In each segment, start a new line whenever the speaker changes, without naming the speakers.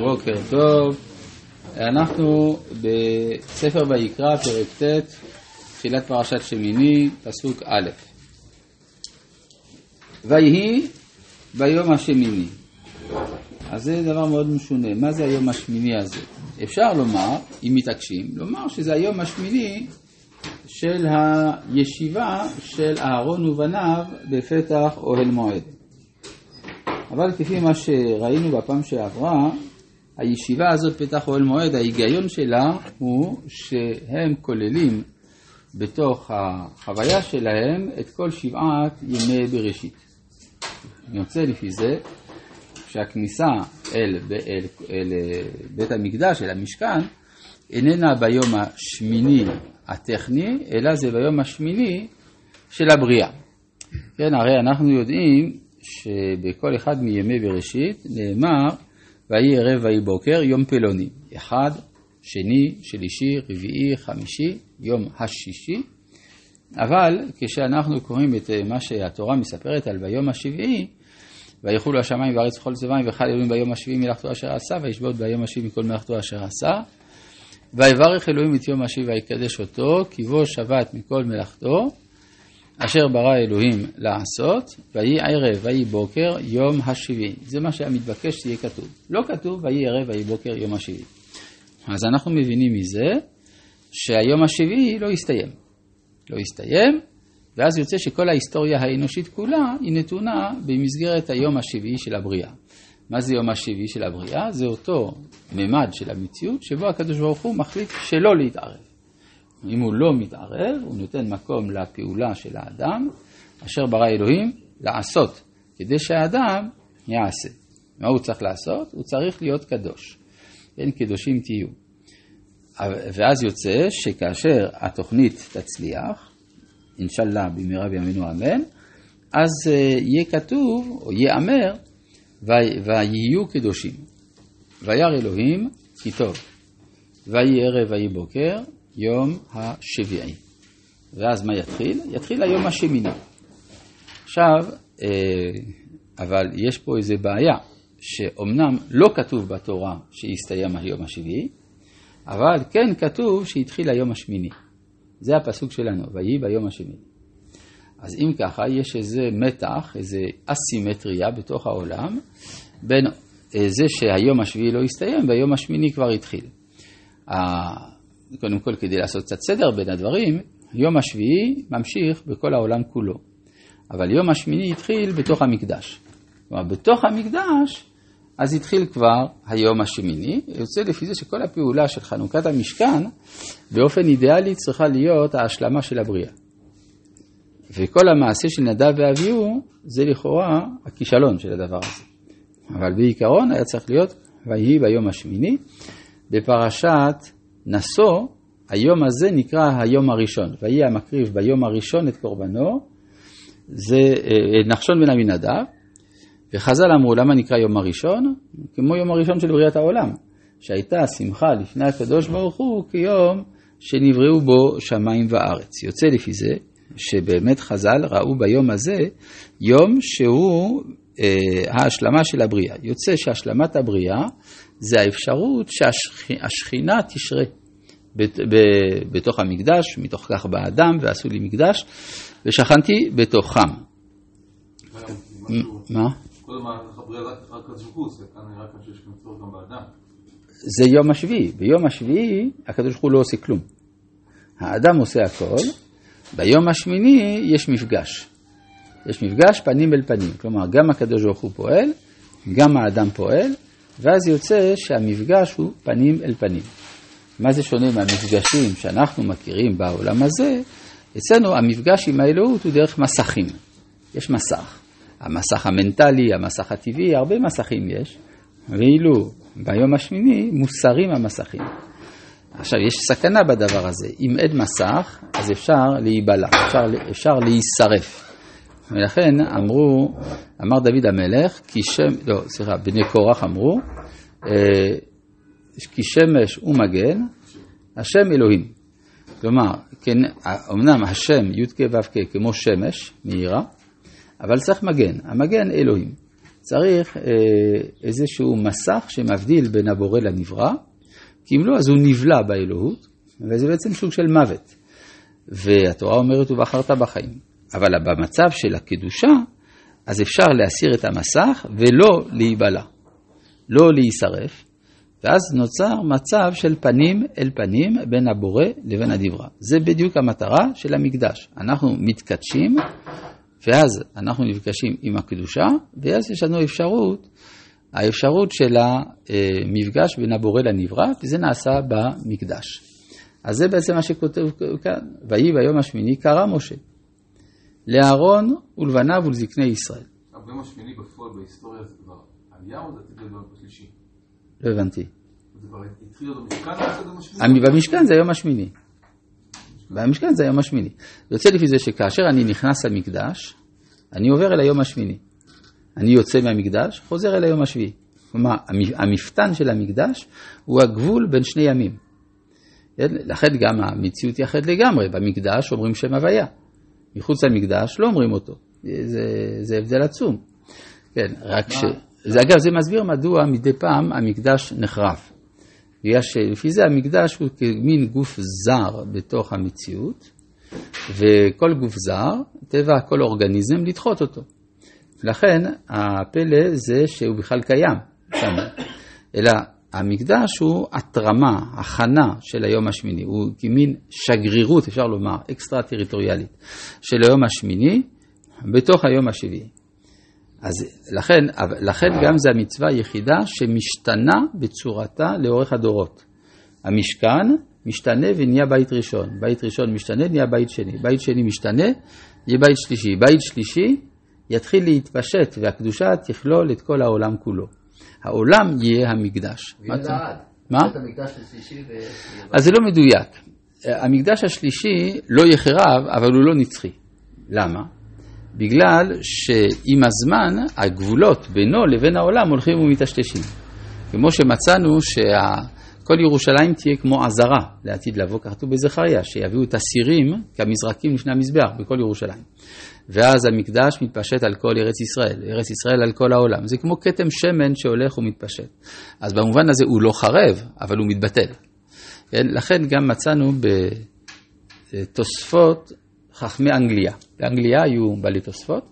בוקר טוב, אנחנו בספר ויקרא, פרק ט', תחילת פרשת שמיני, פסוק א'. ויהי ביום השמיני. אז זה דבר מאוד משונה, מה זה היום השמיני הזה? אפשר לומר, אם מתעקשים, לומר שזה היום השמיני של הישיבה של אהרון ובניו בפתח אוהל מועד. אבל כפי מה שראינו בפעם שעברה, הישיבה הזאת פתח אוהל מועד, ההיגיון שלה הוא שהם כוללים בתוך החוויה שלהם את כל שבעת ימי בראשית. רוצה לפי זה שהכניסה אל, אל, אל בית המקדש, אל המשכן, איננה ביום השמיני הטכני, אלא זה ביום השמיני של הבריאה. כן, הרי אנחנו יודעים שבכל אחד מימי בראשית נאמר ויהי ערב ויהי בוקר יום פלוני. אחד, שני, שלישי, רביעי, חמישי, יום השישי. אבל כשאנחנו קוראים את מה שהתורה מספרת על ביום השביעי, ויחולו השמיים וארץ וכל צבעים וחל אלוהים ביום השביעי מלאכתו אשר עשה, וישבות ביום השביעי מכל מלאכתו אשר עשה. ויברך אלוהים את יום השביעי ויקדש אותו, כי בו שבת מכל מלאכתו, אשר ברא אלוהים לעשות, ויהי ערב ויהי בוקר יום השביעי. זה מה שהיה מתבקש שיהיה כתוב. לא כתוב ויהי ערב ויהי בוקר יום השביעי. אז אנחנו מבינים מזה שהיום השביעי לא הסתיים. לא הסתיים, ואז יוצא שכל ההיסטוריה האנושית כולה היא נתונה במסגרת היום השביעי של הבריאה. מה זה יום השביעי של הבריאה? זה אותו ממד של המציאות שבו הקדוש ברוך הוא מחליט שלא להתערב. אם הוא לא מתערב, הוא נותן מקום לפעולה של האדם, אשר ברא אלוהים לעשות, כדי שהאדם יעשה. מה הוא צריך לעשות? הוא צריך להיות קדוש. כן, קדושים תהיו. ואז יוצא שכאשר התוכנית תצליח, אינשאללה במהרה בימינו אמן, אז אה, יהיה כתוב, או ייאמר, ויהיו קדושים. וירא אלוהים כי טוב. ויהי ערב ויהי בוקר, יום השביעי. ואז מה יתחיל? יתחיל היום השמיני. עכשיו, אה, אבל יש פה איזה בעיה, שאומנם לא כתוב בתורה שהסתיים היום השביעי, אבל כן כתוב שהתחיל היום השמיני. זה הפסוק שלנו, ויהי ביום השמיני. אז אם ככה, יש איזה מתח, איזה אסימטריה בתוך העולם, בין אה, זה שהיום השביעי לא הסתיים והיום השמיני כבר התחיל. קודם כל כדי לעשות קצת סדר בין הדברים, יום השביעי ממשיך בכל העולם כולו. אבל יום השמיני התחיל בתוך המקדש. כלומר, בתוך המקדש, אז התחיל כבר היום השמיני. יוצא לפי זה שכל הפעולה של חנוכת המשכן, באופן אידיאלי צריכה להיות ההשלמה של הבריאה. וכל המעשה של נדב ואביהו, זה לכאורה הכישלון של הדבר הזה. אבל בעיקרון היה צריך להיות ויהי ביום השמיני. בפרשת נשוא, היום הזה נקרא היום הראשון. ויהי המקריב ביום הראשון את קורבנו, זה אה, נחשון בן עמינדב, וחז"ל אמרו למה נקרא יום הראשון? כמו יום הראשון של בריאת העולם, שהייתה שמחה לפני הקדוש ברוך הוא כיום שנבראו בו שמיים וארץ. יוצא לפי זה שבאמת חז"ל ראו ביום הזה יום שהוא אה, ההשלמה של הבריאה. יוצא שהשלמת הבריאה זה האפשרות שהשכינה תשרה בתוך המקדש, מתוך כך באדם, ועשו לי מקדש, ושכנתי בתוכם. מה? זה יום השביעי. ביום השביעי הקדוש ברוך הוא לא עושה כלום. האדם עושה הכל, ביום השמיני יש מפגש. יש מפגש פנים אל פנים. כלומר, גם הקדוש ברוך הוא פועל, גם האדם פועל, ואז יוצא שהמפגש הוא פנים אל פנים. מה זה שונה מהמפגשים שאנחנו מכירים בעולם הזה? אצלנו המפגש עם האלוהות הוא דרך מסכים. יש מסך. המסך המנטלי, המסך הטבעי, הרבה מסכים יש, ואילו ביום השמיני מוסרים המסכים. עכשיו, יש סכנה בדבר הזה. אם אין מסך, אז אפשר להיבלע, אפשר, אפשר להישרף. ולכן אמרו, אמר דוד המלך, כי שם, לא, סליחה, בני קורח אמרו, אה, כי שמש ומגן, השם אלוהים. כלומר, כן, אמנם השם י"ק ו"ק כמו שמש מאירה, אבל צריך מגן, המגן אלוהים. צריך אה, איזשהו מסך שמבדיל בין הבורא לנברא, כי אם לא, אז הוא נבלע באלוהות, וזה בעצם סוג של מוות. והתורה אומרת, ובחרת בחיים. אבל במצב של הקדושה, אז אפשר להסיר את המסך ולא להיבלע, לא להישרף, ואז נוצר מצב של פנים אל פנים בין הבורא לבין הדברה. זה בדיוק המטרה של המקדש. אנחנו מתקדשים, ואז אנחנו נפגשים עם הקדושה, ואז יש לנו אפשרות, האפשרות של המפגש בין הבורא לנברא, וזה נעשה במקדש. אז זה בעצם מה שכותב כאן, ויהי ביום השמיני קרא משה לאהרון ולבניו ולזקני ישראל.
ביום השמיני בפועל בהיסטוריה זה כבר עלייה או זה עתיד להיות בשלישי?
לא הבנתי.
זה כבר התחיל להיות במשכן?
במשכן זה היום השמיני. במשכן זה היום השמיני. יוצא לפי זה שכאשר אני נכנס למקדש, אני עובר אל היום השמיני. אני יוצא מהמקדש, חוזר אל היום השביעי. כלומר, המפתן של המקדש הוא הגבול בין שני ימים. כן? לכן גם המציאות היא אחרת לגמרי. במקדש אומרים שם הוויה. מחוץ למקדש לא אומרים אותו. זה, זה הבדל עצום. כן, רק ש... זה, אגב, זה מסביר מדוע מדי פעם המקדש נחרב. בגלל שלפי זה המקדש הוא כמין גוף זר בתוך המציאות, וכל גוף זר, טבע כל אורגניזם לדחות אותו. לכן הפלא זה שהוא בכלל קיים שם. אלא המקדש הוא התרמה, הכנה של היום השמיני, הוא כמין שגרירות, אפשר לומר, אקסטרה טריטוריאלית, של היום השמיני בתוך היום השביעי. אז לכן, לכן גם זו המצווה היחידה שמשתנה בצורתה לאורך הדורות. המשכן משתנה ונהיה בית ראשון, בית ראשון משתנה, נהיה בית שני, בית שני משתנה, יהיה בית שלישי, בית שלישי יתחיל להתפשט והקדושה תכלול את כל העולם כולו. העולם יהיה המקדש.
מה?
אז זה לא מדויק. המקדש השלישי לא יחרב, אבל הוא לא נצחי. למה? בגלל שעם הזמן הגבולות בינו לבין העולם הולכים ומטשטשים. כמו שמצאנו שכל ירושלים תהיה כמו עזרה לעתיד לבוא, כתוב בזכריה, שיביאו את הסירים כמזרקים לפני המזבח בכל ירושלים. ואז המקדש מתפשט על כל ארץ ישראל, ארץ ישראל על כל העולם. זה כמו כתם שמן שהולך ומתפשט. אז במובן הזה הוא לא חרב, אבל הוא מתבטל. כן? לכן גם מצאנו בתוספות חכמי אנגליה. באנגליה היו בעלי תוספות,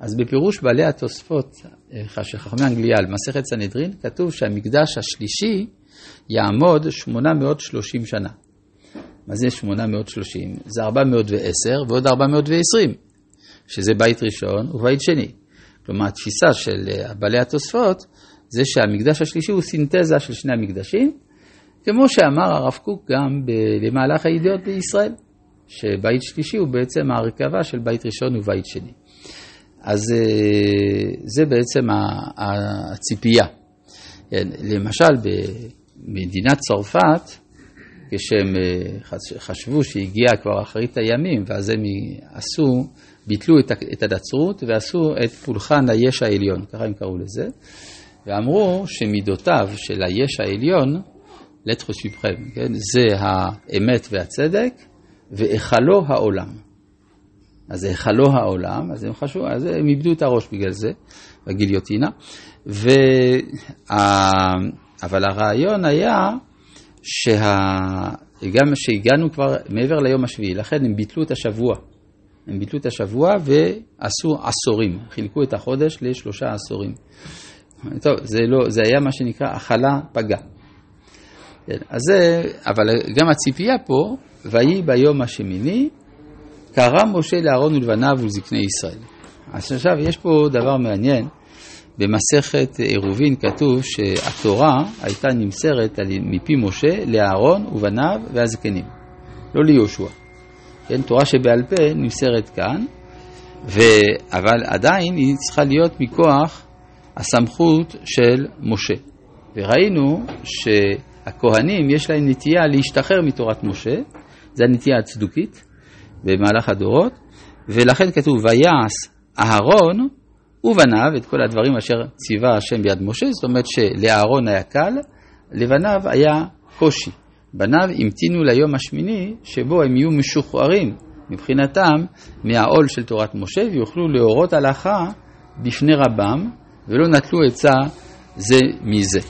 אז בפירוש בעלי התוספות אה, של חכמי אנגליה על מסכת סנהדרין, כתוב שהמקדש השלישי יעמוד 830 שנה. מה זה 830? זה 410 ועוד 420. שזה בית ראשון ובית שני. כלומר, התפיסה של אה, בעלי התוספות זה שהמקדש השלישי הוא סינתזה של שני המקדשים, כמו שאמר הרב קוק גם במהלך הידיעות בישראל, שבית שלישי הוא בעצם ההרכבה של בית ראשון ובית שני. אז אה, זה בעצם הציפייה. כן, למשל, במדינת צרפת, כשהם אה, חשבו שהגיע כבר אחרית הימים, ואז הם עשו ביטלו את הנצרות ועשו את פולחן היש העליון, ככה הם קראו לזה, ואמרו שמידותיו של היש העליון, לטחו שיבכם, כן? זה האמת והצדק, והיכלו העולם. אז היכלו העולם, אז הם חשבו, אז הם איבדו את הראש בגלל זה, בגיליוטינה. וה... אבל הרעיון היה שה... גם שהגענו כבר מעבר ליום השביעי, לכן הם ביטלו את השבוע. הם ביטלו את השבוע ועשו עשורים, חילקו את החודש לשלושה עשורים. טוב, זה, לא, זה היה מה שנקרא הכלה פגה. כן, אז זה, אבל גם הציפייה פה, ויהי ביום השמיני, קרא משה לאהרון ולבניו ולזקני ישראל. אז עכשיו יש פה דבר מעניין, במסכת עירובין כתוב שהתורה הייתה נמסרת מפי משה לאהרון ובניו והזקנים, לא ליהושע. כן, תורה שבעל פה נמסרת כאן, ו... אבל עדיין היא צריכה להיות מכוח הסמכות של משה. וראינו שהכהנים יש להם נטייה להשתחרר מתורת משה, זו הנטייה הצדוקית במהלך הדורות, ולכן כתוב ויעש אהרון ובניו את כל הדברים אשר ציווה השם ביד משה, זאת אומרת שלאהרון היה קל, לבניו היה קושי. בניו המתינו ליום השמיני שבו הם יהיו משוחררים מבחינתם מהעול של תורת משה ויוכלו להורות הלכה בפני רבם ולא נטלו עצה זה מזה.